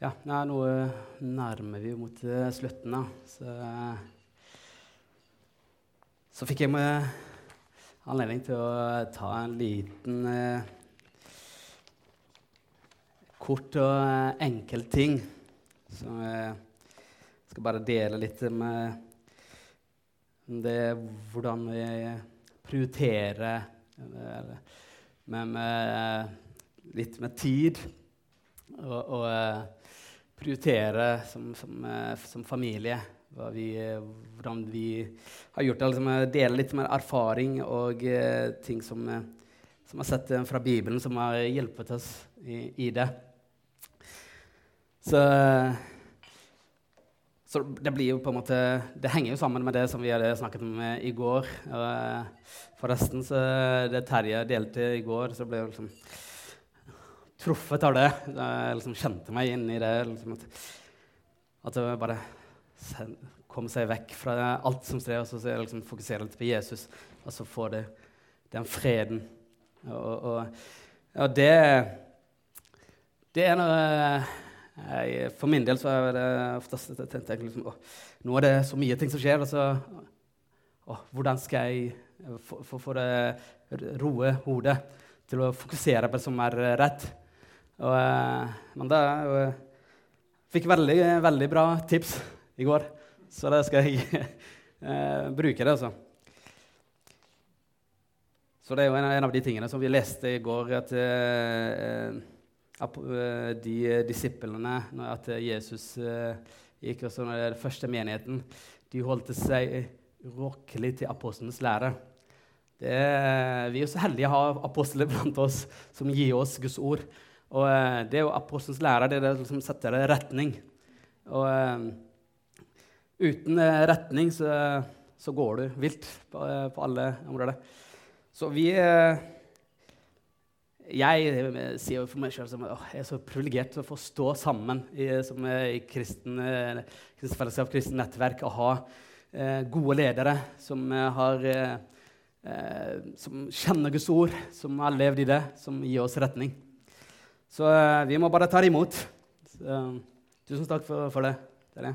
Ja, nå nærmer vi mot eh, slutten, da. Så, så fikk jeg med anledning til å ta en liten eh, kort og eh, enkel ting. Så jeg skal bare dele litt med det hvordan vi prioriterer eh, med, med litt med tid. Og, og eh, prioritere som, som, eh, som familie vi, hvordan vi har gjort det. Liksom, dele litt mer erfaring og uh, ting som, som har sett fra Bibelen, som har hjulpet oss i, i det. Så, så, det blir jo på en måte Det henger jo sammen med det som vi hadde snakket om i går. Og, forresten, så det Terje delte i går, så ble det liksom truffet av det. Jeg liksom kjente meg inn i det. Liksom at, at jeg bare kom seg vekk fra alt som strever, og så liksom fokusere litt på Jesus. Og så få det, den freden. Og, og, og det, det er noe jeg, For min del så er det oftest tenkte jeg liksom, å, Nå er det så mye ting som skjer, og så å, Hvordan skal jeg få det roe hodet til å fokusere på det som er rett? Og, eh, men det jeg fikk veldig, veldig bra tips i går, så det skal jeg uh, bruke. det altså. Så det er jo en, av de tingene som vi leste i går, at de disiplene At Jesus gikk også når den første menigheten, de holdt seg rokkelig til apostlenes lære. Det, vi er så heldige å ha apostler blant oss som gir oss Guds ord. Og eh, det er jo apostelens lære. Det er det som setter retning. Og eh, uten eh, retning så, så, går du vilt på, eh, på, alle områder. Så vi eh, Jeg sier jo for meg sjøl at jeg er så privilegert til å få stå sammen i, som, i kristen, kristen fellesskap, kristent nettverk, og ha gode ledere som har som kjenner Guds ord, som har levd i det, som gir oss retning. Så uh, vi må bare ta det imot. Så, uh, tusen takk for, for det. det, det.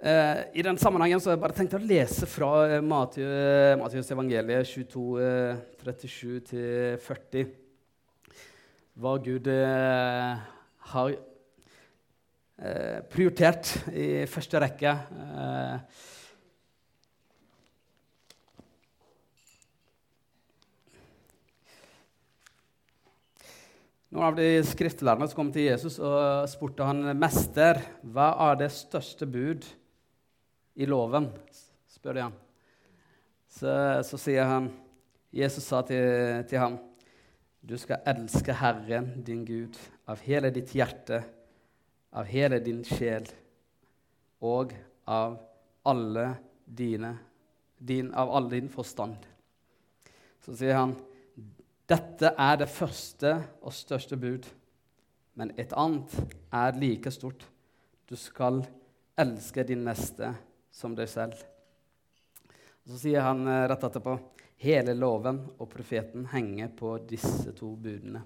Uh, I den sammenhengen så har jeg bare tenkt å lese fra Matius evangeliet 22, 37-40. Hva Gud har prioritert i første rekke. Uh, Noen av de skriftlærerne som kom til Jesus og spurte han, 'Mester, hva er det største bud i loven?' spør de han. Så, så sier han, Jesus sa til, til ham, 'Du skal elske Herren, din Gud, av hele ditt hjerte, av hele din sjel og av alle dine, din, av all din forstand.' Så sier han, dette er det første og største bud, men et annet er like stort. Du skal elske din neste som deg selv. Og så sier han eh, rett etterpå hele loven og profeten henger på disse to budene.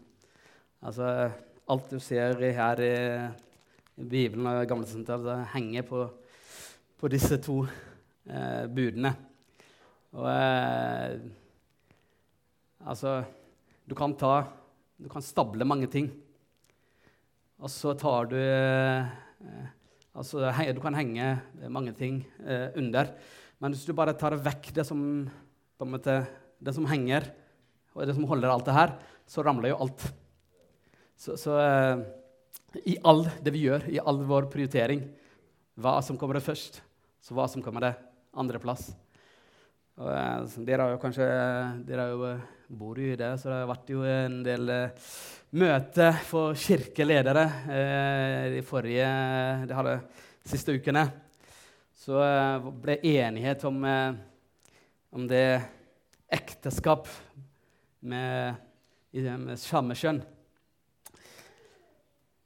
Altså, alt du ser her i, i Bibelen og Testamentet, henger på, på, disse to eh, budene. Og eh, altså du kan, ta, du kan stable mange ting. Og så tar du eh, altså, Du kan henge mange ting eh, under. Men hvis du bare tar vekk det som, måte, det som henger, og det som holder alt det her, så ramler jo alt. Så, så eh, i all det vi gjør, i all vår prioritering, hva som kommer det først, så hva som kommer det andreplass. Og, eh, dere har jo kanskje dere har jo eh, bor i det, så det har vært jo en del eh, møter for kirkeledere eh, de forrige de hadde, siste ukene. Så eh, ble enighet om, eh, om det ekteskap med, med samme kjønn.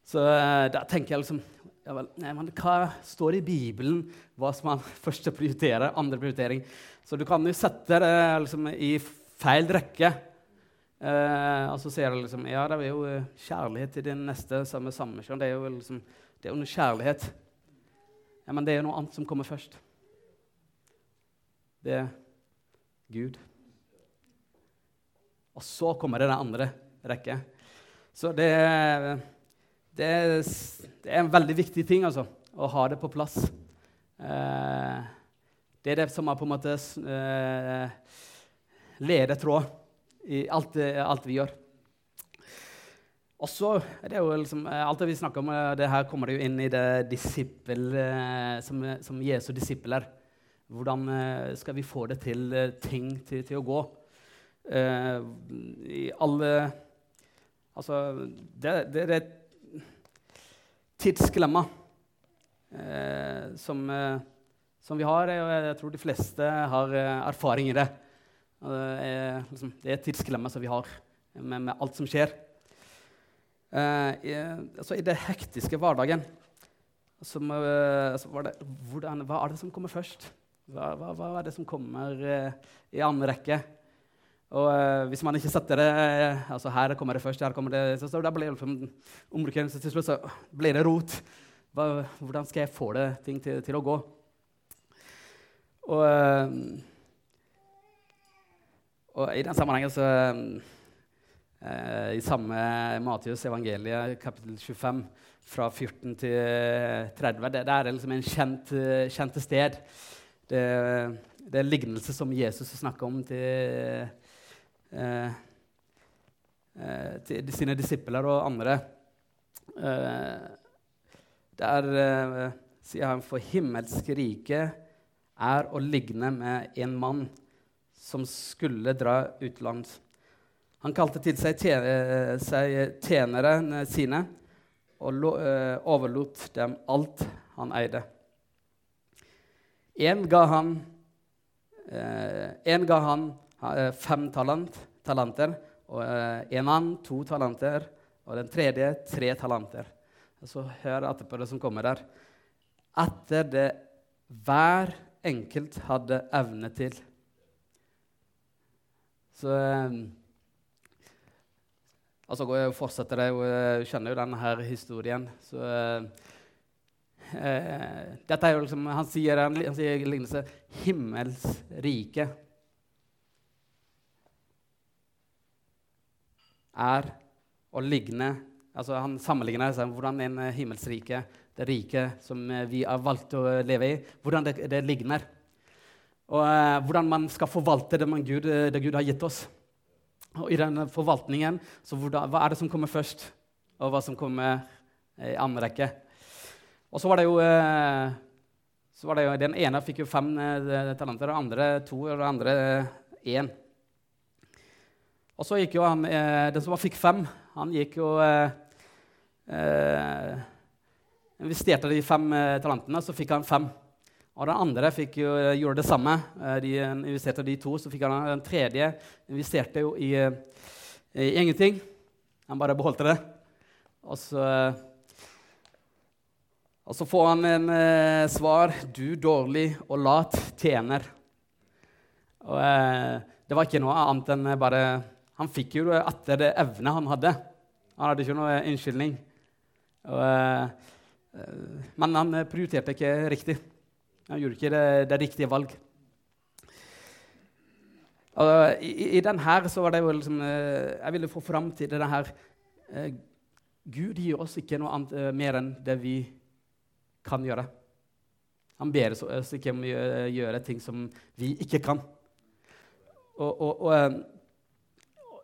Så da tenker jeg liksom ja, vel, nei, Hva står i Bibelen hva som man første prioriterer, andre prioritering? Så du kan jo sette det liksom, i feil rekke Eh, og så sier det liksom Ja, det er jo eh, kjærlighet til din neste samme kjønn. Det er jo liksom det er jo kjærlighet. Ja, men det er jo noe annet som kommer først. Det er Gud. Og så kommer det den andre rekke. Så det, det, det er en veldig viktig ting altså, å ha det på plass. Eh, det er det som er på en måte eh, ledetråd i alt, alt, vi gjør. Og så er det jo liksom, Alt det vi snakker om, eh, det her kommer det jo inn i det disippel, eh, som, som Jesu disipler. Hvordan eh, skal vi få det til ting til, til å gå? Uh, I alle Altså, det, det, er er tidsklemma uh, som, uh, som, vi har, og jeg tror de fleste har erfaring i det. det er, liksom, det er tidsklemma som vi har med, med alt som skjer. I, altså, I det hektiske hverdagen som, altså, det, hvordan, Hva er det som kommer først? Hva, hva, hva er det som kommer i andre rekke? Og eh, hvis man ikke setter det uh, altså Her kommer det først, her kommer det så, så da blir det så til slutt så blir det rot. Hva, hvordan skal jeg få det ting til, til å gå? Og, uh, og, i den sammenhengen så I samme Matius evangeliet, kapittel 25, fra 14 til 30, det, det er liksom en kjent, kjent sted. Det, det er en lignelse som Jesus snakker om til Eh, eh, til sine disipler og andre. Eh, der sier han for himmelsk rike er å ligne med en mann som skulle dra utenlands. Han kalte til seg, tjenerne sine og overlot dem alt han eide. En ga han, en ga han Eh, fem talent, talenter. Og eh, en annen to talenter. Og den tredje tre talenter. Og så hør etterpå det som kommer der. Etter det hver enkelt hadde evne til. Så eh, Altså, jeg fortsetter det, jeg kjenner jo denne historien. Så eh, dette er jo liksom, Han sier, en lignelse 'himmels rike'. er å ligne altså Han sammenligner seg hvordan en himmelsrike, det riket som eh, vi har valgt å leve i, hvordan det, det ligner. Og eh, hvordan man skal forvalte det, Gud, eh, det Gud har gitt oss. Og I den forvaltningen så hvordan, hva er det som kommer først, og hva som kommer i andre rekke. Og så var det jo, eh, var det jo Den ene fikk jo fem eh, talenter, den andre to, og den andre én. Og så gikk jo han, eh, Den som fikk fem, han gikk jo eh, eh, Investerte de fem eh, talentene, så fikk han fem. Og den andre jo, eh, gjorde det samme. Eh, de investerte de to, så fikk han den tredje investerte jo i, i ingenting. Han bare beholdt det. Og så, og så får han en svar 'Du dårlig og lat tjener'. Og det var ikke noe annet enn bare han fikk jo etter det evne han hadde. Han hadde ikke noe unnskyldning. Og, uh, men han prioriterte ikke riktig. Han gjorde ikke det, det riktige valg. Og, i, I den her så var det jo liksom uh, Jeg ville få fram til det her uh, Gud gir oss ikke noe annet mer enn det vi kan gjøre. Han ber oss ikke om å gjøre ting som vi ikke kan. Og, og, og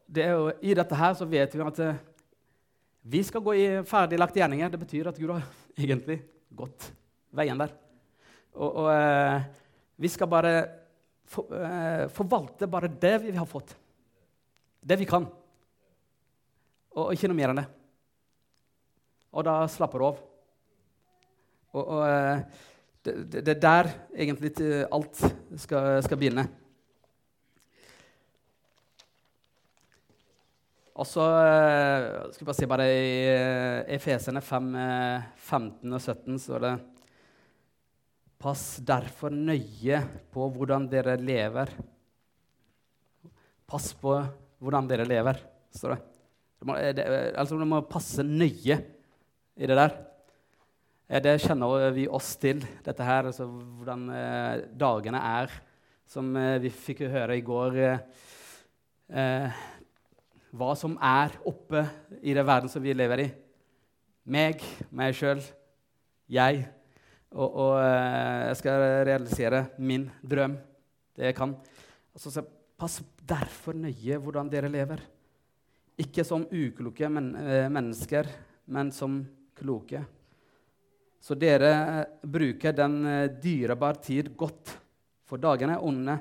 det jo, I dette her så vet vi at vi skal gå i ferdiglagte gjerninger. Det betyr at Gud har egentlig gått veien der. Og, og eh, vi skal bare for, eh, forvalte bare det vi har fått. Det vi kan. Og, og ikke noe mer enn det. Og da slapper du av. Og, og det, det, er der egentlig alt skal, skal begynne. Og så eh, skal jeg bare si bare i eh, Efesene 5, 15 eh, og 17 så er det Pass derfor nøye på hvordan dere lever. Pass på hvordan dere lever. står det. Du må, det, altså, du må passe nøye i det der. Det kjenner vi oss til, dette her, altså hvordan eh, dagene er. Som eh, vi fikk høre i går eh, Hva som er oppe i den verden som vi lever i. Meg, meg sjøl, jeg. Og, og eh, jeg skal realisere min drøm, det jeg kan. Altså, så pass derfor nøye hvordan dere lever. Ikke som ukloke men, eh, mennesker, men som kloke. Så dere eh, bruker den dyrebare tid godt, for dagene er onde.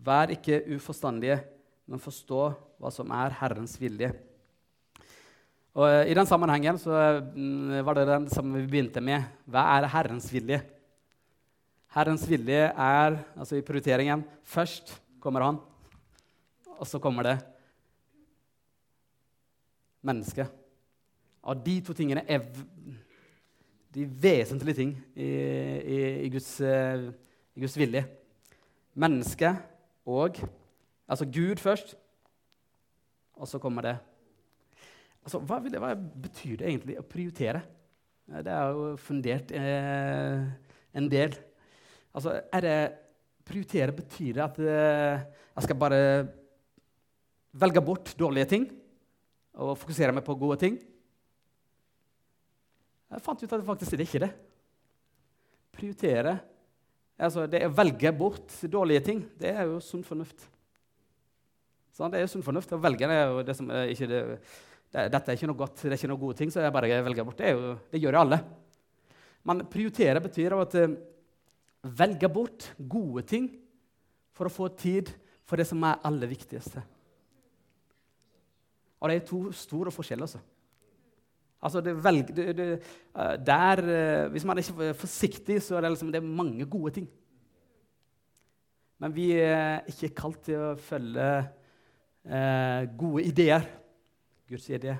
Vær ikke uforstandige, men forstå hva som er Herrens vilje. Og eh, I den sammenhengen så var det den som vi begynte med. Hva er Herrens vilje? Herrens vilje er, altså i prioriteringen Først kommer Han, og så kommer det mennesket. Og de to tingene er de vesentlige ting i, i, i, Guds, uh, i Guds, vilje. Mennesket og Altså Gud først, og så kommer det. Altså, hva, det, hva betyr det egentlig å prioritere? Det er jo fundert eh, en del. Altså, er det Prioritere betyr det at eh, jeg skal bare velge bort dårlige ting og fokusere meg på gode ting? Jeg fant ut at det faktisk er ikke det. Prioritere. Altså, det å velge bort dårlige ting, det er jo sunn fornuft. Sånn, det er sunn fornuft. Å velge det det som ikke det, det, Dette er ikke noe godt, det er ikke noe gode ting, så jeg bare velger bort. Det, jo, det gjør jo alle. Men prioritere betyr at uh, velge bort gode ting for å få tid for det som er aller viktigste. Og det er to store forskjeller. altså. Altså, det velg, det, det, eh, der, eh, hvis man er ikke er forsiktig, så er det, liksom, det er mange gode ting. Men vi er ikke kalt til å følge eh, gode ideer. Guds idé.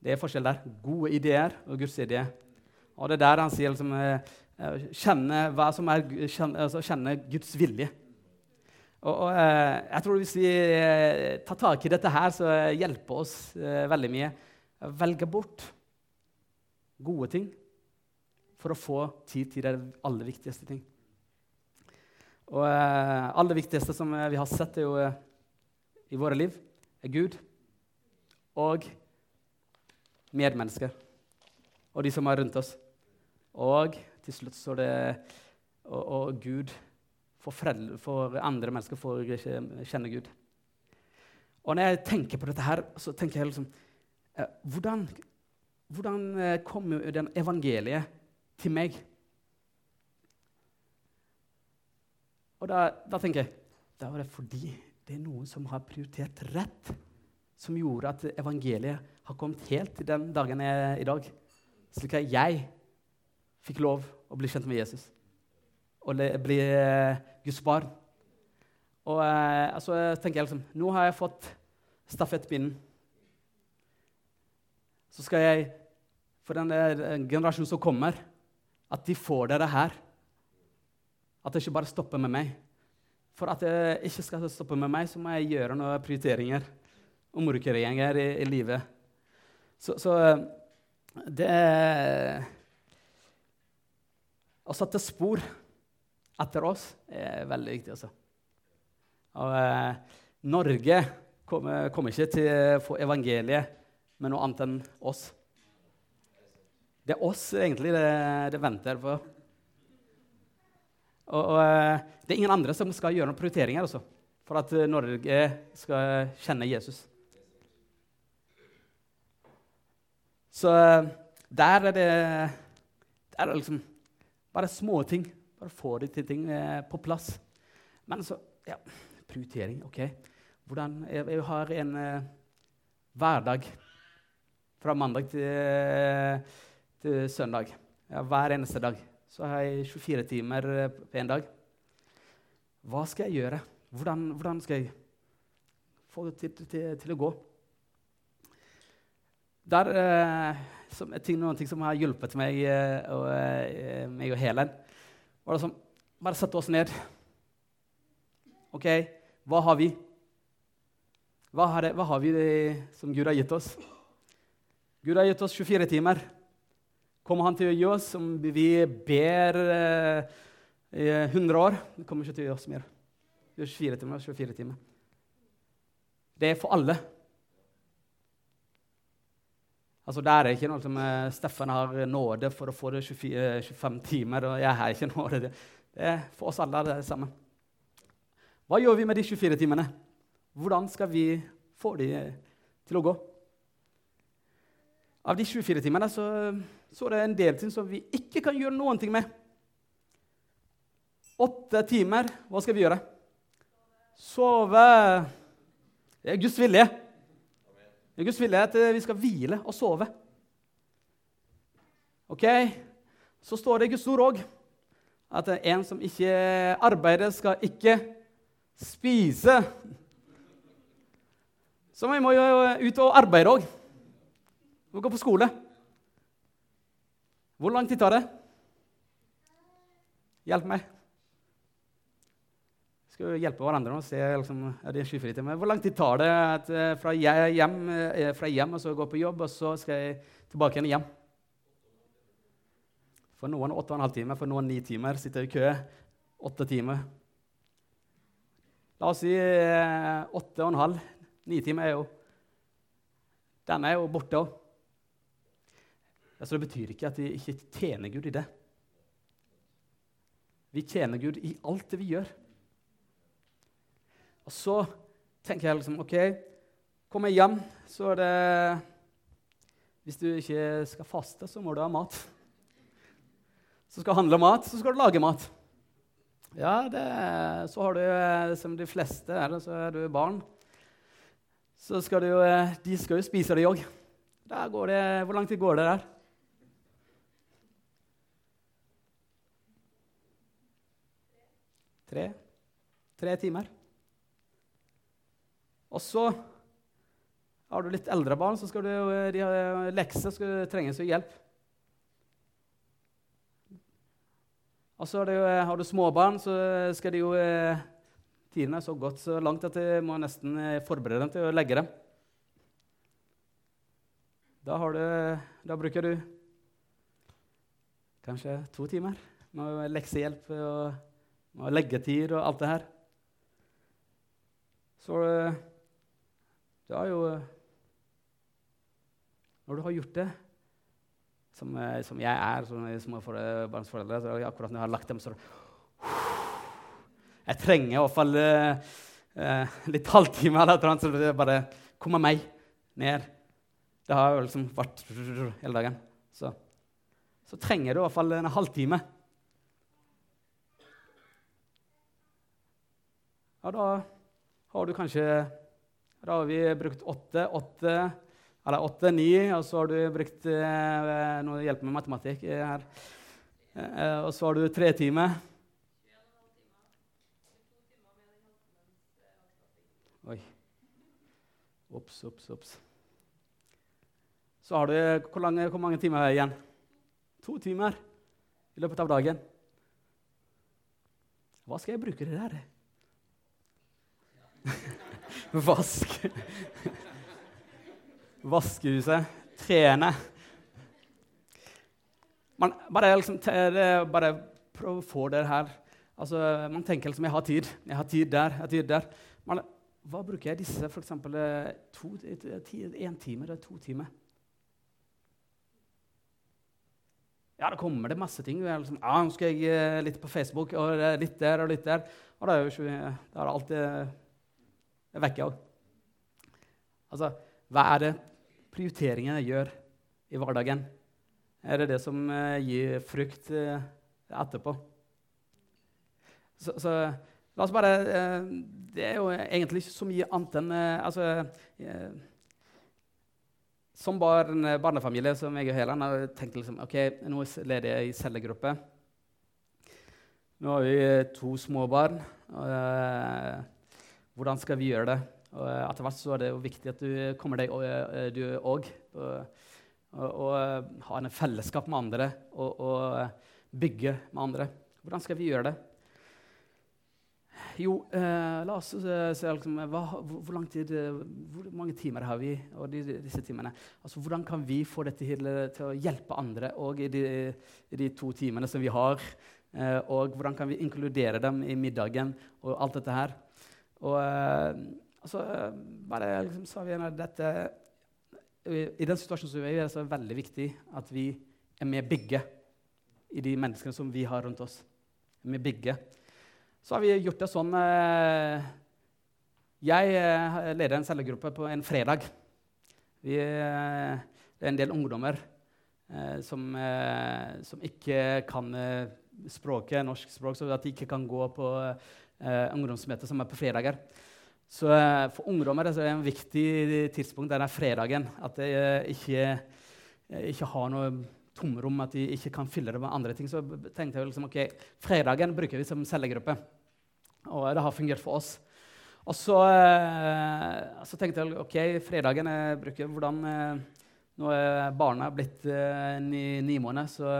Det er forskjell der. Gode ideer og Guds idé. Og det er der han sier liksom, eh, kjenne, hva som er, kjenne, altså, kjenne Guds vilje. Og, og eh, jeg tror Hvis vi eh, tar tak i dette her, så hjelper oss veldig mye velge bort gode ting for å få tid til det aller viktigste ting. Og eh, aller viktigste som eh, vi har sett er jo, eh, i våre liv, er Gud og medmennesker og de som er rundt oss. Og til slutt så er det og, og Gud for, foreldre, for, andre mennesker får kjenne Gud. Og når jeg tenker på dette her, så tenker jeg liksom Eh, hvordan, hvordan eh, kommer den evangeliet til meg? Og da, da, tenker jeg da var det fordi det er noen som har prioritert rett, som gjorde at evangeliet har kommet helt til den dagen jeg er i dag. Slik at jeg fikk lov å bli kjent med Jesus og bli eh, Guds barn. Og eh, altså, tenker jeg liksom, Nå har jeg fått stafettpinnen så skal jeg, for den generasjonen som kommer, at de får dere her. At det ikke bare stopper med meg. For at det ikke skal stoppe med meg, så må jeg gjøre noen prioriteringer omrokeringer i, i livet. Så, så det Å sette spor etter oss er veldig viktig. Altså. Og, eh, Norge kommer, kommer, ikke til å få evangeliet med noe annet enn oss. Det er oss egentlig det, det venter på. Og, og, eh, det er ingen andre som skal gjøre noen prioriteringer altså, for at eh, Norge skal kjenne Jesus. Så eh, der er det, der er liksom bare små ting. Bare få de til ting på plass. Men så ja, prioritering. OK. Hvordan, jeg, jeg har en uh, hverdag fra mandag til, til søndag. Ja, hver eneste dag. Så har jeg 24 timer eh, på én dag. Hva skal jeg gjøre? Hvordan, hvordan skal jeg få det til, til, til å gå? Der, eh, som, ting, noen ting som har hjulpet meg eh, og, eh, og Helen, var det som Bare sette oss ned. OK, hva har vi? Hva har, hva har vi som Gud har gitt oss? Gud har gitt oss 24 timer. Kommer han til å gi oss som vi ber eh, i 100 år? Det kommer ikke til å gi oss mer. 24 timer, 24 timer. Det er for alle. Altså, Der er ikke noe som uh, Steffen har nåde for å få det 24, 25 timer, og jeg har ikke nåde. Det, det er for oss alle det samme. Hva gjør vi med de 24 timene? Hvordan skal vi få de til å gå? Av de 24 timene så, så er det en del ting som vi ikke kan gjøre noen ting med. Åtte timer, hva skal vi gjøre? Sove. Det er Guds vilje. Det er Guds vilje at vi skal hvile og sove. Ok? Så står det i Guds ord òg at en som ikke arbeider, skal ikke spise. Så vi må jo ut og arbeide òg. Vi må gå på skole. Hvor lang tid tar det? Hjelp meg. Skal Vi hjelpe hverandre og se liksom, er det 24 timer. Hvor lang tid tar det at, eh, fra, hjem, eh, fra hjem og så går på jobb, og så skal jeg tilbake igjen hjem? For noen åtte og en halv time, for noen ni timer. Sitter i kø åtte timer. La oss si eh, åtte og en halv. Ni timer er jo Den er jo borte òg. Altså, det betyr ikke at vi ikke tjener Gud i det. Vi tjener Gud i alt det vi gjør. Og så tenker jeg liksom OK, kommer jeg hjem, så er det Hvis du ikke skal faste, så må du ha mat. Så skal du handle mat, så skal du lage mat. Ja, det, så har du, eh, som de fleste eller så er du barn. Så skal du, eh, de skal jo spise det òg. Hvor lang tid går det der? Tre. Tre timer. Og så har du litt eldre barn, så skal du, eh, de har lekser, skal du trenges hjelp. Og så har du, har du småbarn, så skal de jo eh, Tiden er så gått så langt at jeg må nesten eh, forberede dem til å legge dem. Da, du, da bruker du kanskje to timer med leksehjelp og, og leggetid og alt det her. Så det er jo Når du har gjort det som, eh, som jeg er som småbarnsforelder, så akkurat når jeg har lagt dem, så Jeg trenger i hvert fall litt halvtime eller noe, så det bare kommer meg ned. Det har jo liksom vært hele dagen. Så, så trenger du i hvert fall en halvtime. Ja, da har du kanskje Da har vi brukt åtte, åtte eller åtte-ni, og så har du brukt Nå noe hjelp med matematikk her. Eh, og så har du tre timer. Oi. Ops, ops, ops. Så har du hvor, lange, hvor mange timer igjen? To timer i løpet av dagen. Hva skal jeg bruke det der? Vask vaskehuset, Trene. man, bare, liksom, bare prøv å få det her. Altså, man tenker liksom jeg har tid. Jeg har tid der. jeg har tid der. Man, hva bruker jeg disse for eksempel, én time eller to timer? Ja, da kommer det masse ting. Liksom, ja, nå skal jeg litt på Facebook, og litt der og litt der. Og da er jo ikke, da er alt uh, vekke òg. Altså, hva er det prioriteringene jeg gjør i hverdagen? Er det det som uh, gir frukt uh, etterpå? Så, så, la oss bare uh, Det er jo egentlig ikke så mye annet enn altså, Som barn, barnefamilie som jeg og Helen har tenkt liksom, ok, nå leder jeg i cellegruppe. Nå har vi to små barn. Hvordan skal vi gjøre det? Og eh, etter hvert så er det jo viktig at du kommer deg eh, du òg. Og, og, og eh, ha en fellesskap med andre og, og, bygge med andre. Hvordan skal vi gjøre det? jo, eh, la oss eh, se liksom, hva, hvor, hvor, tid, eh, hvor mange timer har vi? og de, disse timene? Altså, Hvordan kan vi få dette til, å hjelpe andre i i de, to timene som vi har? Eh, og hvordan kan vi inkludere dem i middagen og alt dette her? Og eh, altså, bare liksom, sa vi dette I den situasjonen som vi er i, er det veldig viktig at vi er med begge i de menneskene som vi har rundt oss. Med bygge. Så har vi gjort det sånn eh, Jeg eh, leder en cellegruppe på en fredag. Vi, eh, det er en del ungdommer som, som, ikke kan språket, norsk språk, så at de ikke kan gå på ungdomsmøte som er på fredager. Så for ungdommer er det en viktig tidspunkt denne fredagen. At de ikke, ikke har noe tomrom, at de ikke kan fylle det med andre ting. Så tenkte jeg liksom, ok, fredagen bruker vi som cellegruppe. Og det har fungert for oss. Og så, eh, så tenkte jeg ok, fredagen jeg bruker hvordan eh, Nå er barna blitt eh, ni, ni, måneder, så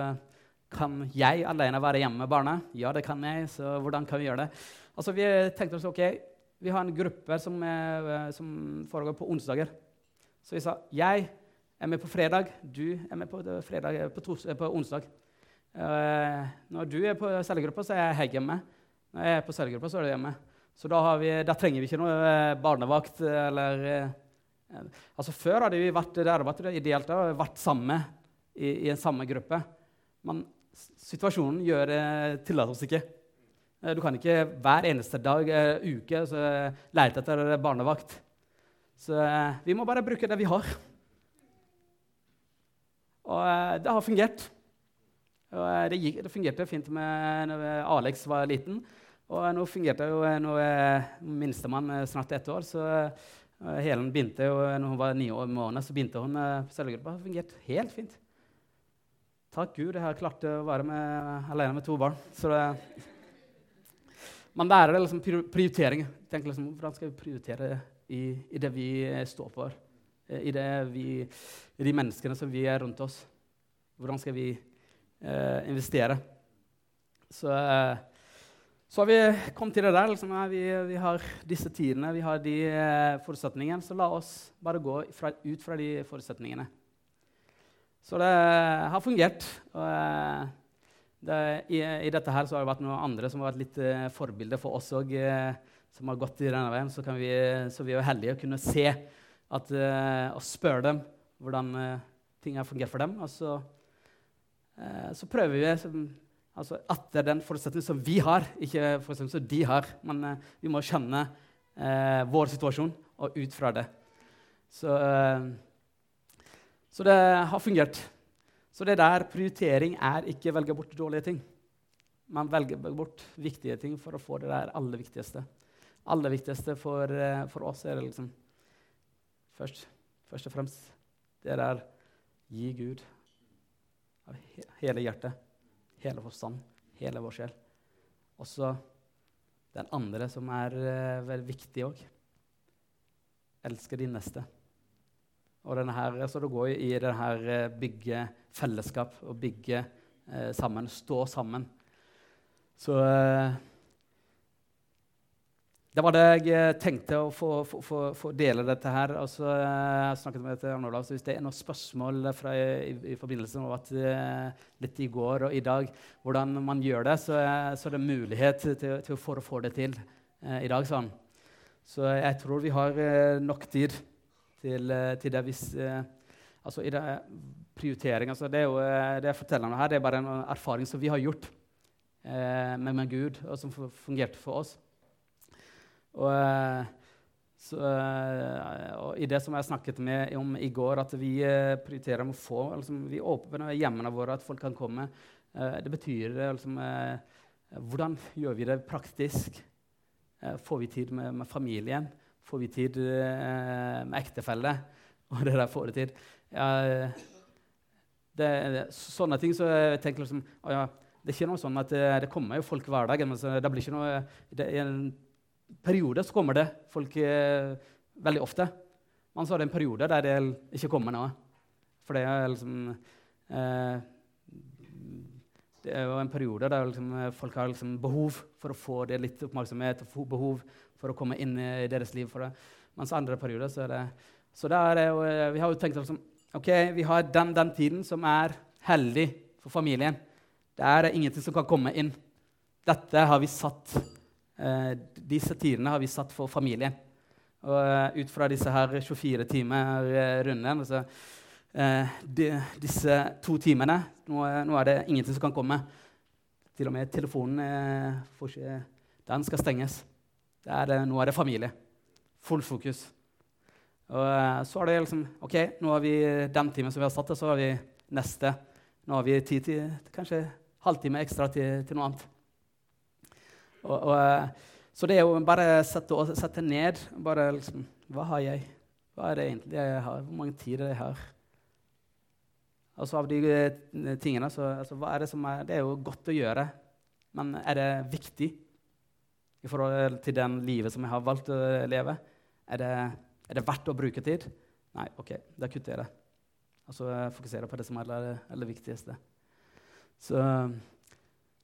kan jeg alene være hjemme med barna? Ja, det kan jeg. Så hvordan kan vi gjøre det? Altså, Vi tenkte oss ok, vi har en gruppe som, er, som foregår på onsdager. Så vi sa jeg er med på fredag, du er med på, fredag, på, tos, på onsdag. Uh, når du er på cellegruppa, så er jeg hjemme. Når jeg er på cellegruppa, så er du hjemme. Så da, vi, da, trenger vi ikke noe eh, barnevakt eller uh, Altså Før hadde vi vært der vært ideelt da, vært samme i, i, en samme gruppe. Men situasjonen gjør det tillater oss ikke. Du kan ikke hver eneste dag, uke, lete etter barnevakt. Så vi må bare bruke det vi har. Og eh, det har fungert. Og eh, det, gikk, det, fungerte fint med når Alex var liten. Og nå fungerte jo eh, når minstemann snart ett år. så Helen begynte jo når hun var ni år måned, så begynte hun cellegruppa. Det fungerte helt fint. Takk Gud jeg har klart å være med, alene med to barn. Så det, man er det liksom prioritering. Tenk liksom, Hvordan skal vi prioritere i, i det vi står for? Eh, i, vi, i, de menneskene som vi er rundt oss. Hvordan skal vi eh, investere? Så, eh, så, har vi kommet til det der. Liksom, vi, vi, har disse tidene, vi har de eh, forutsetningene. Så la oss bare gå fra, ut fra de forutsetningene. Så det har fungert. Og, eh, det, i, i, dette her har det vært noen andre som har vært litt uh, forbilder for oss òg, som har gått i denne veien. Så, vi, så vi er heldige å kunne se at, uh, og spørre dem hvordan uh, ting har fungert for dem. Og så, uh, så prøver vi som, altså etter den forutsetningen som vi har, ikke forutsetningen som de har. Men vi må kjenne vår situasjon og ut fra det. Så, så, det har fungert. Så det der prioritering er ikke velge bort dårlige ting. Man velger bort viktige ting for å få det der aller viktigste. Aller viktigste for, for oss er det liksom først, først og fremst, det der gi Gud av hele hjertet, hele forstand, hele vår sjel. Også den andre som er uh, veldig viktig òg. Elsker din neste. Og her, så det går i det her uh, bygge fellesskap og bygge eh, sammen, stå sammen. Så eh, det var det jeg eh, tenkte å få, få, få, få dele dette her. Altså, jeg snakket med til Olav, så Hvis det er noen spørsmål fra, i, i, forbindelse med at, litt i går og i dag, hvordan man gjør det, så, så er det mulighet til, til, å få det til eh, i dag. Sånn. Så jeg tror vi har eh, nok tid til, til det hvis Altså i det prioritering altså, det, er jo, det jeg forteller om her, det er bare en erfaring som vi har gjort med, med Gud, og som fungerte for oss. Og, eh, så, eh, og, I det som jeg snakket med om i går, at vi eh, prioriterer å få liksom, Vi åpner hjemmene våre, at folk kan komme. det betyr liksom, Hvordan gjør vi det praktisk? får vi tid med, med, familien? Får vi tid med ektefelle? Og det der får det tid. Ja, det, det, sånne ting så jeg tenker liksom, ja, Det er ikke noe sånn at det, det kommer jo folk hver dag. Men det blir ikke noe, det I en periode så kommer det folk eh, veldig ofte. Men så er det en periode der det ikke kommer noe. For det er liksom eh, det er jo en periode der liksom, folk har liksom behov for å få det litt oppmerksomhet og behov for å komme inn i deres liv. for det. Mens andre perioder så er det Så der er jo, vi har jo tenkt liksom, ok, vi har den, den tiden som er heldig for familien. Det er ingenting som kan komme inn. Dette har vi satt eh, Disse tidene har vi satt for familien. Og uh, ut fra disse her 24 timer uh, runden altså, eh, de, Disse to timene nå, nå, er det ingenting som kan komme. Til og med telefonen ikke, den skal stenges. Er, nå er det familie. Full fokus. Og så er det liksom OK, nå har vi den timen som vi har satt, og så har vi neste. Nå har vi tid til kanskje halvtime ekstra til, til noe annet. Og, og så det er jo bare å sette, sette ned bare liksom, Hva har jeg? Hva er det egentlig jeg har? Hvor mange tider jeg har? Altså av de eh, tingene, så, altså, hva er det, som er, det er jo godt å gjøre, men er det viktig i forhold til den livet som jeg har valgt å leve? Er det, er det verdt å bruke tid? Nei, OK, da kutter jeg det. Altså fokuserer på det som er det aller viktigste. Så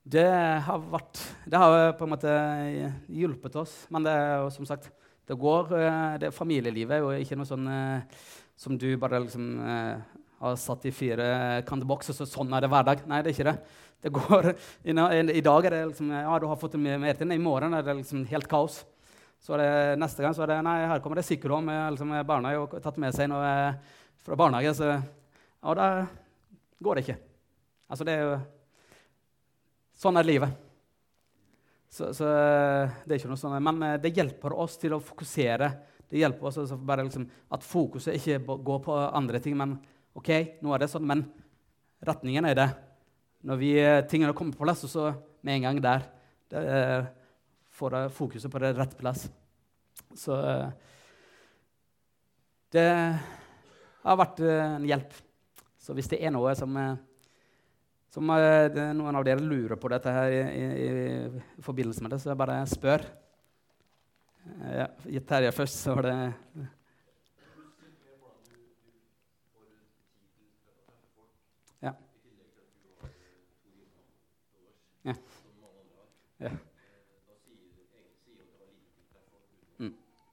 det har, vært, det har på en måte hjulpet oss. Men det er jo som sagt det går, det det Familielivet er jo ikke noe sånn eh, som du bare liksom, eh, har satt i fire kantbokser, så sånn er det hver dag. Nei, det er ikke det. Det går, i, dag er det liksom Ja, du har fått mer til I morgen er det liksom helt kaos. Så det, neste gang så er det Nei, her kommer det sikkert med liksom, barna jo tatt med seg noe fra barnehage. Så, ja, da går det ikke. Altså, det er jo Sånn er livet. Så, så, det er ikke noe sånn, Men eh, det hjelper oss til å fokusere. Det hjelper oss bare liksom, At fokuset ikke går på andre ting. Men OK, nå er det sånn, men retningen er det. Når vi, eh, tingene kommer på plass, og så med en gang der det, eh, får fokuset på det rette plass. Så det har vært en hjelp. Så hvis det er noe som som noen av dere lurer på dette her i, i, i forbindelse med det, så bare spør. Ja, Terje først, så var det Ja. Ja. ja.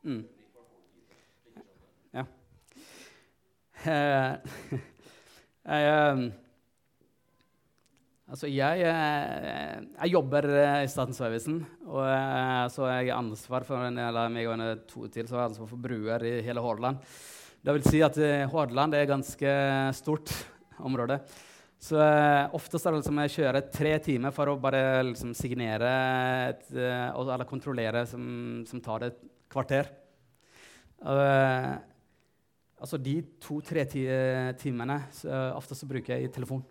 Mm. Ja. Eh, jeg, Altså, jeg, eh, jeg, jobber eh, i Statens vegvesen. Og eh, så har jeg ansvar for eller meg og to til, så har jeg ansvar for bruer i hele Hordaland. Det vil si at Hordaland er et ganske stort område. Så oftest er det liksom jeg kjører tre timer for å bare liksom, signere et, eller kontrollere, som, som, tar et kvarter. Uh, altså de to-tre timene så ofte så bruker jeg i telefon.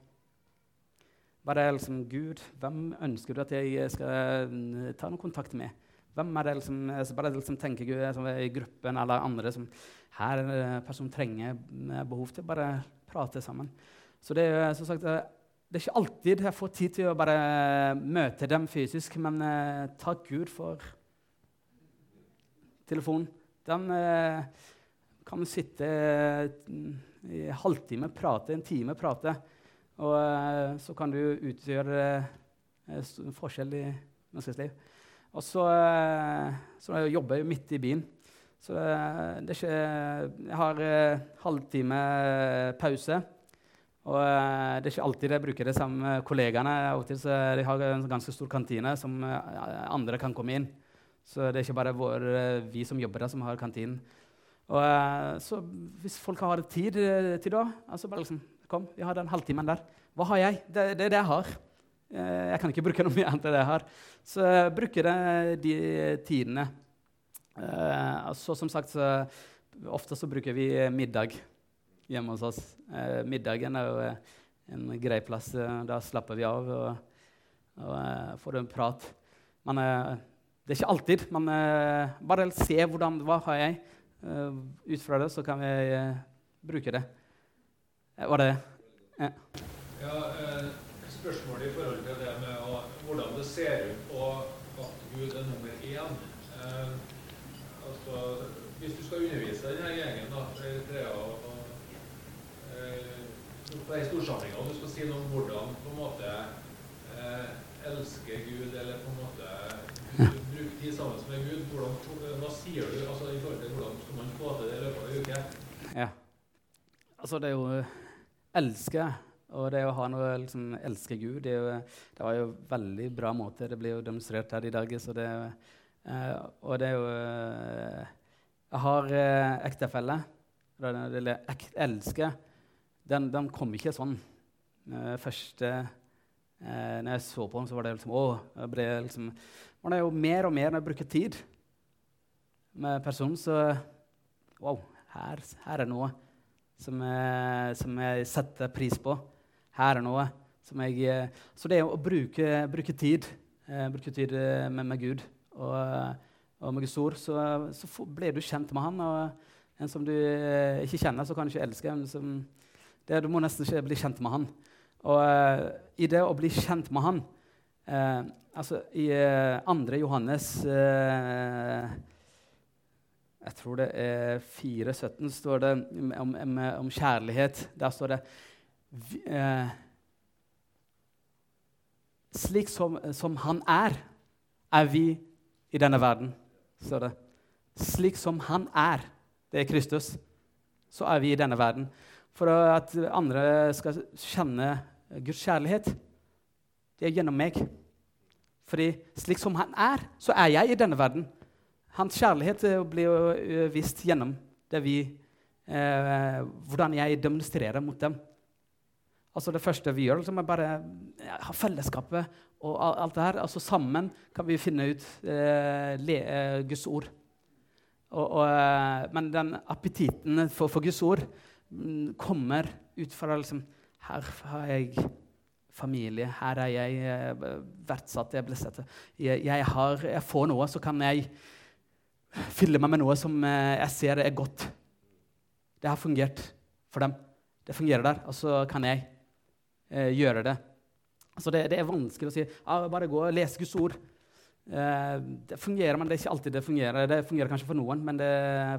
Bare liksom Gud, hvem ønsker du at jeg skal ta noen kontakt med? Hvem er det liksom, bare liksom tenker Gud som er i gruppen eller andre som her er en person trenger behov til bare prate sammen. Så det er som sagt, det er ikke alltid jeg får tid til å bare møte dem fysisk, men uh, takk Gud for telefonen. Den eh, kan sitte uh, i en halvtime, prate, en time, prate. Og eh, så kan du utgjøre eh, forskjell i menneskets liv. Og så, uh, så jeg jobber jeg midt i byen. Så det er ikke Jeg har halvtime pause. Og det er ikke alltid jeg bruker det sammen med kollegaene. så de har en ganske stor kantine som andre kan komme inn. Så det er ikke bare vår, vi som jobber der, som har kantinen. Og, så hvis folk har tid til da altså bare liksom, Kom, vi har den halvtimen der. Hva har jeg? Det, det er det jeg har. Eh, jeg kan ikke bruke noe mye annet enn det jeg har. Så jeg bruker jeg de tidene. Så som sagt, så, ofte så bruker vi middag hjemme hos oss. Middagen er jo en grei plass. Da slapper vi av og, og får en prat. Men det er ikke alltid. Men bare se hvordan, hva har jeg. ut fra det så kan vi bruke det. Var det ja. ja spørsmålet i forhold til det med å, hvordan det ser ut på at Gud er nummer én altså, Hvis du skal undervise denne gjengen da, Eritrea og, og på de du skal si noe om hvordan på en måte elsker Gud, eller på en måte tid sammen med Gud, hvordan, hva sier du altså, i forhold til hvordan skal man få til det i løpet av en uke? Ja. Altså, det er jo eh, elske. Og det å ha noe liksom, elske Gud, det, jo, det, var jo veldig bra måte. Det blir jo demonstrert her i dag. Så det, eh, og det er jo eh, Jeg har eh, ektefelle. Eller ek, elske. Den, den, kom ikke sånn. Eh, første eh, når jeg så på den, så var det liksom Å, jeg ble liksom Man er jo mer og mer når jeg bruker tid med personen, så Wow, her, her er noe som jeg, som jeg, setter pris på. Her er noe som jeg eh, Så det å bruke, bruke tid, eh, bruke tid eh, med, med, Gud og, og med Guds ord, så, så blir du kjent med Han. Og en som du eh, ikke kjenner, så kan du ikke elske. Som, det, du må nesten ikke bli kjent med Han. Og uh, i det å bli kjent med Han uh, altså I uh, 2. Johannes jeg tror det er 4.17 står det om, om, om, kjærlighet. Der står det eh, Slik som, som, han er, er vi i denne verden, står det. Slik som han er, det er Kristus, så er vi i denne verden. For at andre skal kjenne Guds kjærlighet, det er gjennom meg. Fordi slik som han er, så er jeg i denne verden. Hans kjærlighet eh, blir jo eh, vist gjennom vi, eh, hvordan jeg demonstrerer mot dem. Altså Det første vi gjør, liksom, er bare ja, ha fellesskapet og alt det her. Altså Sammen kan vi finne ut eh, le, eh, Guds ord. Og, og, eh, men den appetitten for, for Guds ord mm, kommer ut fra liksom, Her har jeg familie. Her er jeg verdsatt, jeg sett. Jeg, har, jeg får noe, så kan jeg fylle meg med noe som eh, jeg ser er godt. Det har fungert for dem. Det fungerer der, og så kan jeg eh, gjøre det. Altså det, det, er vanskelig å si ah, bare gå og lese Guds ord. Eh, det fungerer, men det er ikke alltid det fungerer. Det fungerer kanskje for noen, men det,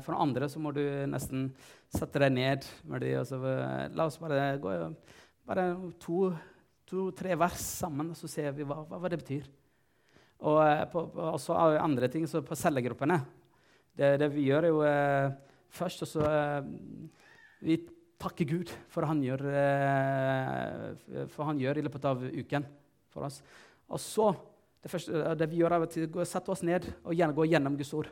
for andre så må du nesten sette deg ned med. Så, eh, la oss bare gå bare to-tre vers sammen, og så ser vi hva, hva, det betyr. Og eh, på, på, også andre ting, så på cellegruppene det, det, vi gjør, jo eh, først så eh, Vi takker Gud for han gjør, eh, for han gjør i løpet av uken for oss. Og så det, første, eh, det vi gjør, er å sette oss ned og gjerne gå gjennom Guds ord.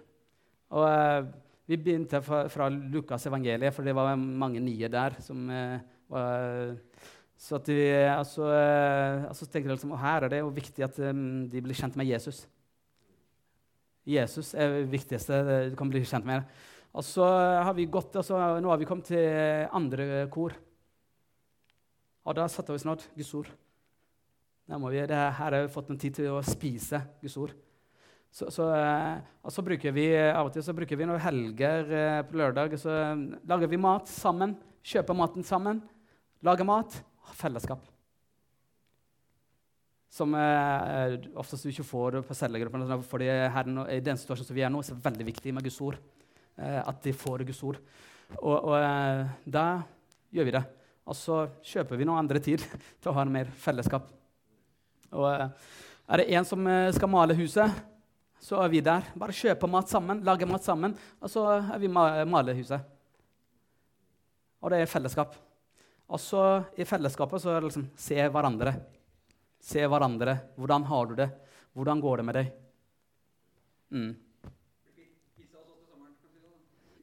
Og eh, Vi begynte fra, fra Lukas evangeliet, for det var mange nye der. som eh, var... Så at vi, altså, altså tenkte jeg liksom, og her er det jo viktig at um, de blir kjent med Jesus. Jesus er det viktigste du kan bli kjent med. Og så har vi gått, altså, nå har vi kommet til andre kor. Og da satte vi snart Guds ord. Vi, det her har vi fått en tid til å spise Guds ord. Så, så, eh, og så bruker vi av og til så bruker vi noen helger eh, på lørdag. Så lager vi mat sammen. Kjøper maten sammen. Lager mat. Fellesskap som eh, oftest du ikke får på cellegruppene. For her, I den situasjonen som vi er nå, så er det veldig viktig med Guds ord. Eh, at de får Guds ord. Og, og eh, da gjør vi det. Og så kjøper vi noe andre tid til å ha mer fellesskap. Og eh, er det en som eh, skal male huset, så er vi der. Bare kjøpe mat sammen, lage mat sammen, og så er vi ma male huset. Og det er fellesskap. Og så i fellesskapet så er det liksom se hverandre. Se hverandre. Hvordan har du det? Hvordan går det med deg? Mm.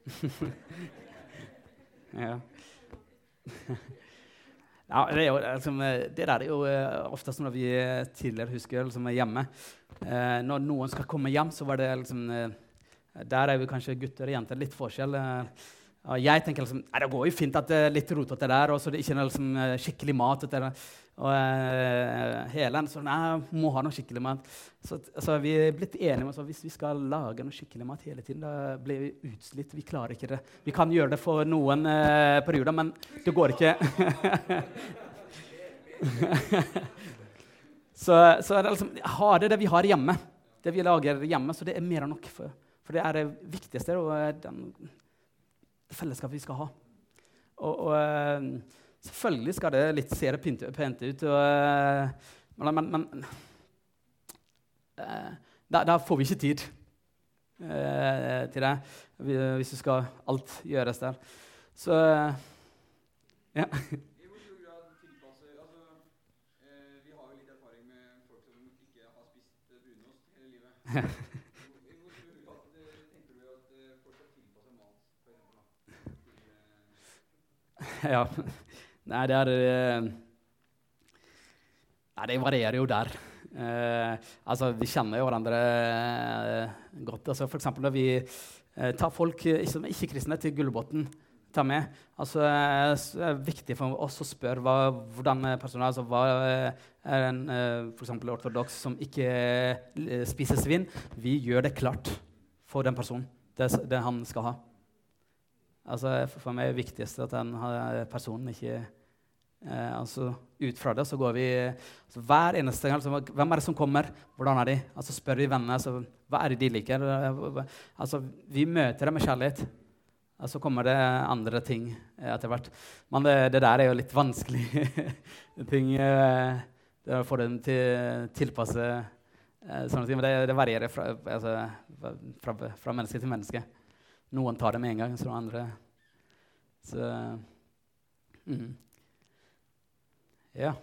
ja. ja det, er jo, liksom, det, der er jo uh, oftest når vi tidligere husker liksom, hjemme. Eh, når noen skal komme hjem, så var det liksom uh, Der er vi kanskje gutter og jenter litt forskjell. Jeg tenker liksom, det går jo fint at det er litt rotete der, og så det ikke er liksom, skikkelig mat. Etter, og uh, Helen så nei, må ha noe skikkelig mat. Så, altså, vi er blitt enige om at hvis vi skal lage noe skikkelig mat hele tiden, da blir vi utslitt. Vi klarer ikke det. Vi kan gjøre det for noen uh, perioder, men det går ikke. så, så det liksom, ha det det vi har hjemme. Det vi lager hjemme. Så det er mer enn nok. For, for det er det viktigste og eh, den, det fellesskapet vi skal ha. Og, og Selvfølgelig skal det litt se pent ut. og uh, Men, men, men eh, der, der, får vi ikke tid eh, til det hvis det skal alt gjøres der. Så ja. I hvor stor grad tilpasser altså, eh, Vi har jo litt erfaring med folk som ikke har spist brunost hele livet. I hvor stor grad eh, tenker du at eh, folk skal tilpasse mat for eksempel, da, til, eh, ja. Nei, det er eh, Nei, det varierer jo der. Eh, altså, vi kjenner jo hverandre eh, godt. Altså, for eksempel når vi eh, tar folk som ikke-kristne til Gullbotn ta med. Altså, det er viktig for oss å spørre hva, hvordan personen er. Altså, hva er en f.eks. ortodoks som ikke spiser svin? Vi gjør det klart for den personen, det, det han skal ha. Altså, for meg er det viktigste at den personen ikke eh, altså, Ut fra det så går vi altså, hver eneste gang altså, Hvem er det som kommer? Hvordan er de? Altså, spør vi vennene altså, hva er det de liker. Eh, Altså, vi møter dem med kjærlighet. Så kommer det andre ting eh, etter hvert. Men det, det der er jo litt vanskelig ting. eh, det å få dem til tilpasse eh, sånne ting. Men det, det varierer fra, altså, fra, fra menneske til menneske. Noen tar det med en gang, så andre Så mm. Ja.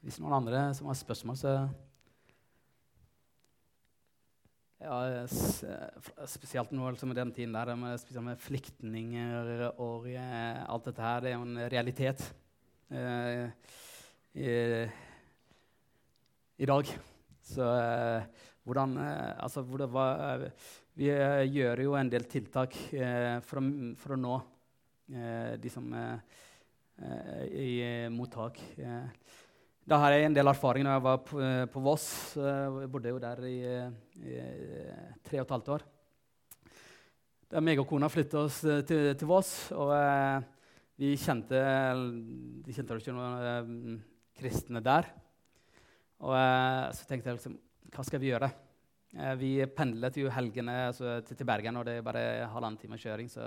Hvis noen andre som har spørsmål, så ja, Spesielt nå liksom, i den tiden der med, med flyktninger og eh, alt dette her. Det er jo en realitet eh, i, i dag. Så eh, hvordan eh, Altså, hvordan, hva, eh, vi eh, gjør jo en del tiltak eh, for, å, for å nå eh, de som er i mottak. Da har jeg en del erfaring når jeg var på, på Voss. Jeg bodde jo der i, i tre og et halvt år. Da meg og kona flytta oss til, til Voss, og vi kjente De kjente ikke noen kristne der. Og så tenkte jeg liksom Hva skal vi gjøre? Eh, vi pendlet jo helgene altså, til, Bergen, og det er bare halvannen time kjøring. Så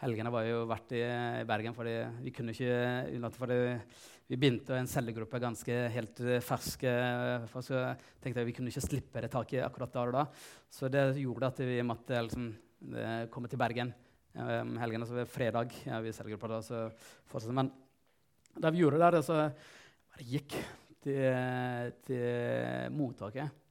helgene var jo vært i, Bergen, fordi vi kunne ikke unnlate fordi vi begynte en cellegruppe ganske helt ferske. fersk. eh, for så tenkte jeg Vi kunne ikke slippe det taket akkurat der og da. Så det gjorde at vi måtte liksom, eh, komme til Bergen um, helgene. Så var det fredag. Ja, vi cellegruppa da, så. Men da vi gjorde det, så bare gikk til, til mottaket.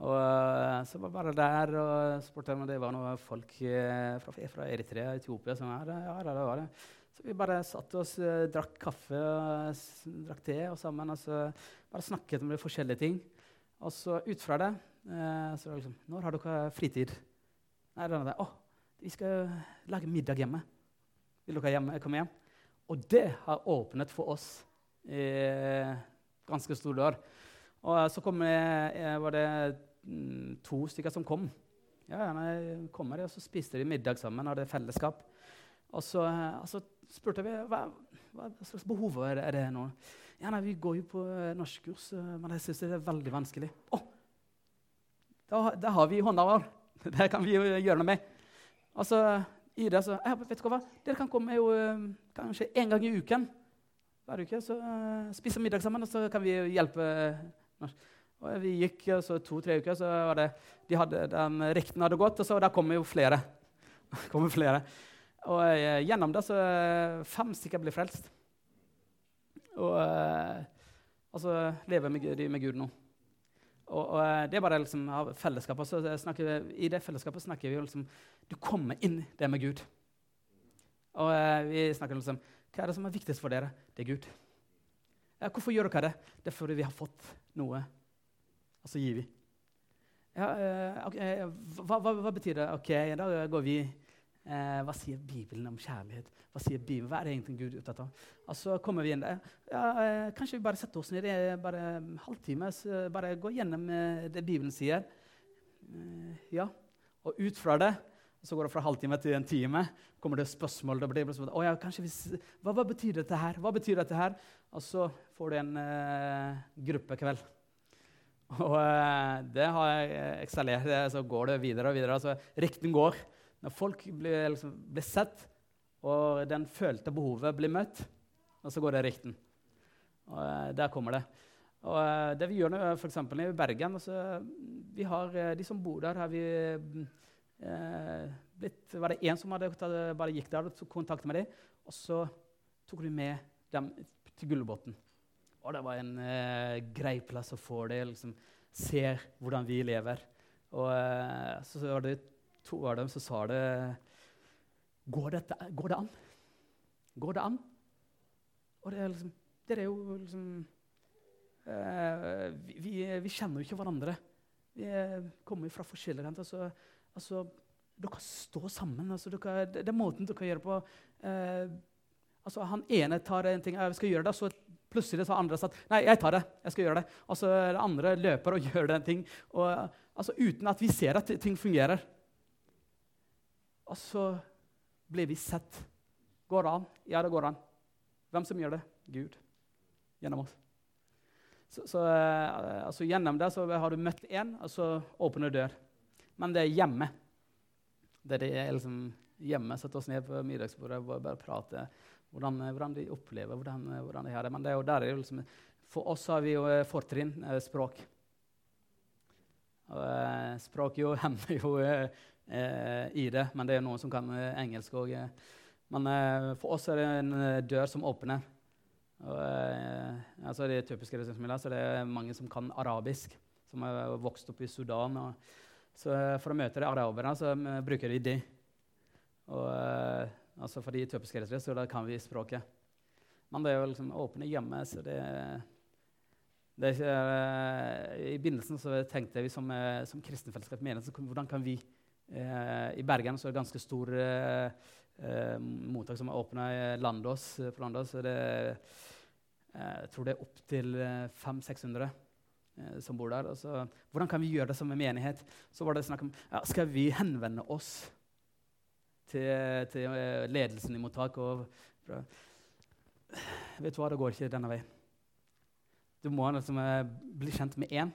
Og eh, så var jeg bare der og spurte om det var noen folk eh, fra, fra Eritrea Etiopia som var her. Ja, det var det. Så vi bare satt oss, eh, drakk kaffe og drakk te og sammen. Og så bare snakket om forskjellige ting. Og så ut fra det eh, så var det liksom Når har dere fritid? Nei, det var det. Å, vi skal lage middag hjemme. Vil dere hjemme, komme hjem? Og det har åpnet for oss i ganske stor dør. Og eh, så kom eh, var det to stykker som kom. Ja, gjerne kommer de, og så spiste de middag sammen, hadde fellesskap. Og så, eh, og så spurte vi hva, hva slags behov er det, er det nå. Ja, nei, Vi går jo på eh, norskkurs, eh, men jeg syns det er veldig vanskelig. Å, da, da har vi hånda vår. Det kan vi jo gjøre noe med. Og så i det så, jeg, vet du hva, Dere kan komme jo kanskje en gang i uken. Hver uke så uh, spise middag sammen, og så kan vi hjelpe. norsk. Og vi gikk eh, så to-tre uker, så var det, de hadde, de rikten hadde gått, og så der kom jo flere. kom flere. Og eh, gjennom det så eh, fem stykker ble frelst. Og eh, altså lever med, de med Gud nå. Og, og eh, det er bare liksom av fellesskapet. Så snakker vi, I det fellesskapet snakker vi jo liksom Du kommer inn det med Gud. Og eh, vi snakker liksom Hva er det som er viktigst for dere? Det er Gud. Ja, hvorfor gjør dere det? Det er fordi vi har fått noe, og så gir vi. Ja, okay, eh, hva, hva, hva betyr det? Ok, da går vi eh, Hva sier Bibelen om kjærlighet? Hva sier Bibelen? Hva er det egentlig Gud er opptatt av? Og så kommer vi inn der. Ja, eh, kanskje vi bare setter oss ned i bare en halvtime, så bare gå gjennom eh, det Bibelen sier. Eh, ja, og ut fra det så går det fra halvtime til en time. kommer det spørsmål. Det blir spørsmål. Oh, ja, hvis, hva, hva betyr dette her? Hva betyr dette her? Og så får du en eh, gruppekveld. Og eh, det har jeg eh, ekstallert. Så går det videre og videre. Altså, rykten går. Når folk blir, liksom, blir sett, og den følte behovet blir møtt, og så går det rykten. Og eh, der kommer det. Og det vi gjør nå, f.eks. i Bergen altså, vi har, De som bor der, har vi eh, blitt, Var det én som hadde, bare gikk der og tok kontakt med dem? Og så tok de med dem til Gullbotn. Og det var en eh, grei plass å få det. liksom, Se hvordan vi lever. Og eh, så var det to av dem som sa det Går, dette, går det an? Går det an? Og det er, liksom, det er jo liksom eh, vi, vi, kjenner jo ikke hverandre. Vi kommer jo fra forskjellige renter. Altså, altså, dere står sammen. Altså, dere, det, er måten dere gjør det på. Eh, altså, han ene tar en ting, jeg skal gjøre det, så plutselig har andre sagt nei, jeg tar det. jeg skal gjøre det. Og så er det andre løper og gjør den ting. Og, altså, uten at vi ser at ting fungerer. Og så blir vi sett. Går det an? Ja, det går an. Hvem som gjør det? Gud. Gjennom oss. Så, så uh, altså, Gjennom det så har du møtt én, og så åpner dør. Men det er hjemme. Det er, det liksom hjemme. Sette oss ned på middagsbordet og bare prate. Hvordan, hvordan, de opplever hvordan, hvordan de har det. Men det er jo der er liksom, for oss har vi jo eh, fortrinn språk. Og, språk jo hemmer jo i det, men det er noen som kan engelsk òg. Men for oss er det en dør som åpner. Og, eh, altså de typiske ressursmiljøene, så det er mange som kan arabisk, som har vokst opp i Sudan. Og, så for å møte de araberne så bruker de de. Og, altså for de typiske ressurser, så kan vi språket. Men det er jo liksom åpne hjemme, så det, det ikke, uh, I begynnelsen så tenkte vi som, uh, som kristenfellesskap menighet, hvordan kan vi I Bergen så er det ganske stor mottak som er åpna Landås. på Landås, så det Eh, jeg tror det er opptil 500-600 eh, eh, som bor der. Så, hvordan kan vi gjøre det som en menighet? Så var det snakk om ja, skal vi henvende oss til, til ledelsen i mottak. Og, vet du hva, det går ikke denne veien. Du må liksom, bli kjent med én.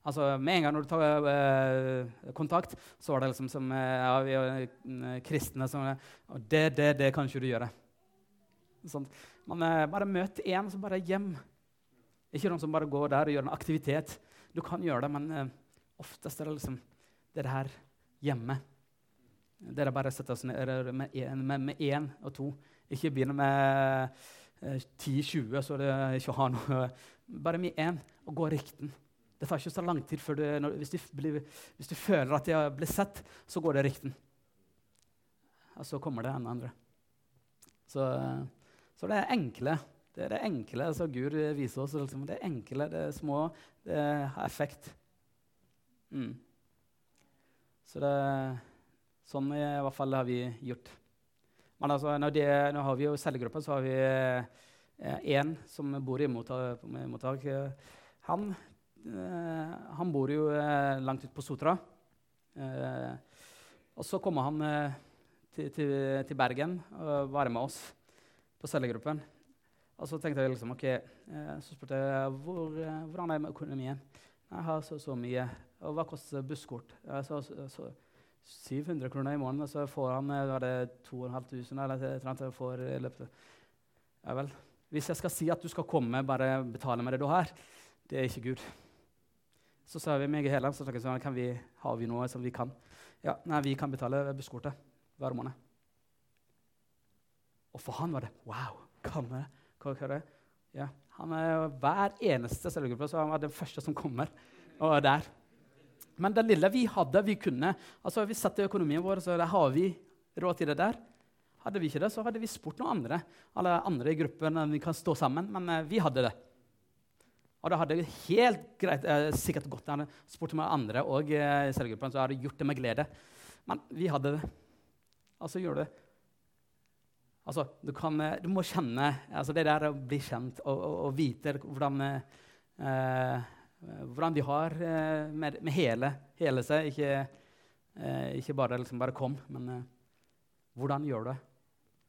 Altså, med en gang når du tar eh, kontakt, så er det liksom som uh, ja, vi er kristne som Og det, det, det kan ikke du gjøre. Sånn. Man eh, bare møter én, så bare hjem. Ikke noen som bare går der og gjør en aktivitet. Du kan gjøre det, men eh, oftest er det liksom det her hjemme. Det er bare å sette oss ned med én og to. Ikke begynne med eh, 10-20, så det ikke har noe Bare med én, og gå rikten. Det tar ikke så lang tid før du, når, hvis, du blir, hvis, du føler at de har blitt sett, så går det rikten. Og så kommer det en andre. Så eh, så det er enkle. Det er det enkle som Gud viser oss. Liksom. Det er enkle, det er små, det har effekt. Mm. Så det, sånn i hvert fall har vi gjort. Men altså, det, nå har vi jo cellegrupper, så har vi én eh, som bor i mottak. mottak. Han, eh, han, bor jo eh, langt ute på Sotra. Eh, og så kommer han eh, til, til, til Bergen og være med oss på cellegruppen. Og så tenkte jeg liksom, ok, eh, så spurte jeg hvor, hvordan er det med økonomien. Jeg har så, så mye. Og hva koster busskort? Jeg så, så, 700 kroner i måneden, og så får han eh, var det 2500 eller i løpet Ja vel. Hvis jeg skal si at du skal komme, bare betale med det du har, det er ikke Gud. Så sa vi meg i hele, så jeg, sånn, kan vi, har vi noe som vi kan. Ja, nei, vi kan betale busskortet hver måned. Og for han var det Wow! Kommer hva, hva? Ja, han er Hver eneste cellegruppe så han var den første som kommer. og er der. Men det lille vi hadde, vi kunne altså Vi satte økonomien vår, så har vi råd til det der. Hadde vi ikke det, så hadde vi spurt noen andre alle andre i gruppen. vi kan stå sammen, Men uh, vi hadde det. Og det hadde helt greit, eh, sikkert gått an spurt med andre og eh, cellegruppen, så hadde gjort det med glede. Men vi hadde det. Altså gjorde det. Altså, du, kan, eh, du, må kjenne altså Det der å bli kjent og, og, og vite hvordan, eh, hvordan de har eh, med, med, hele, hele seg. Ikke, eh, ikke bare, liksom, bare kom, men eh, hvordan gjør du det?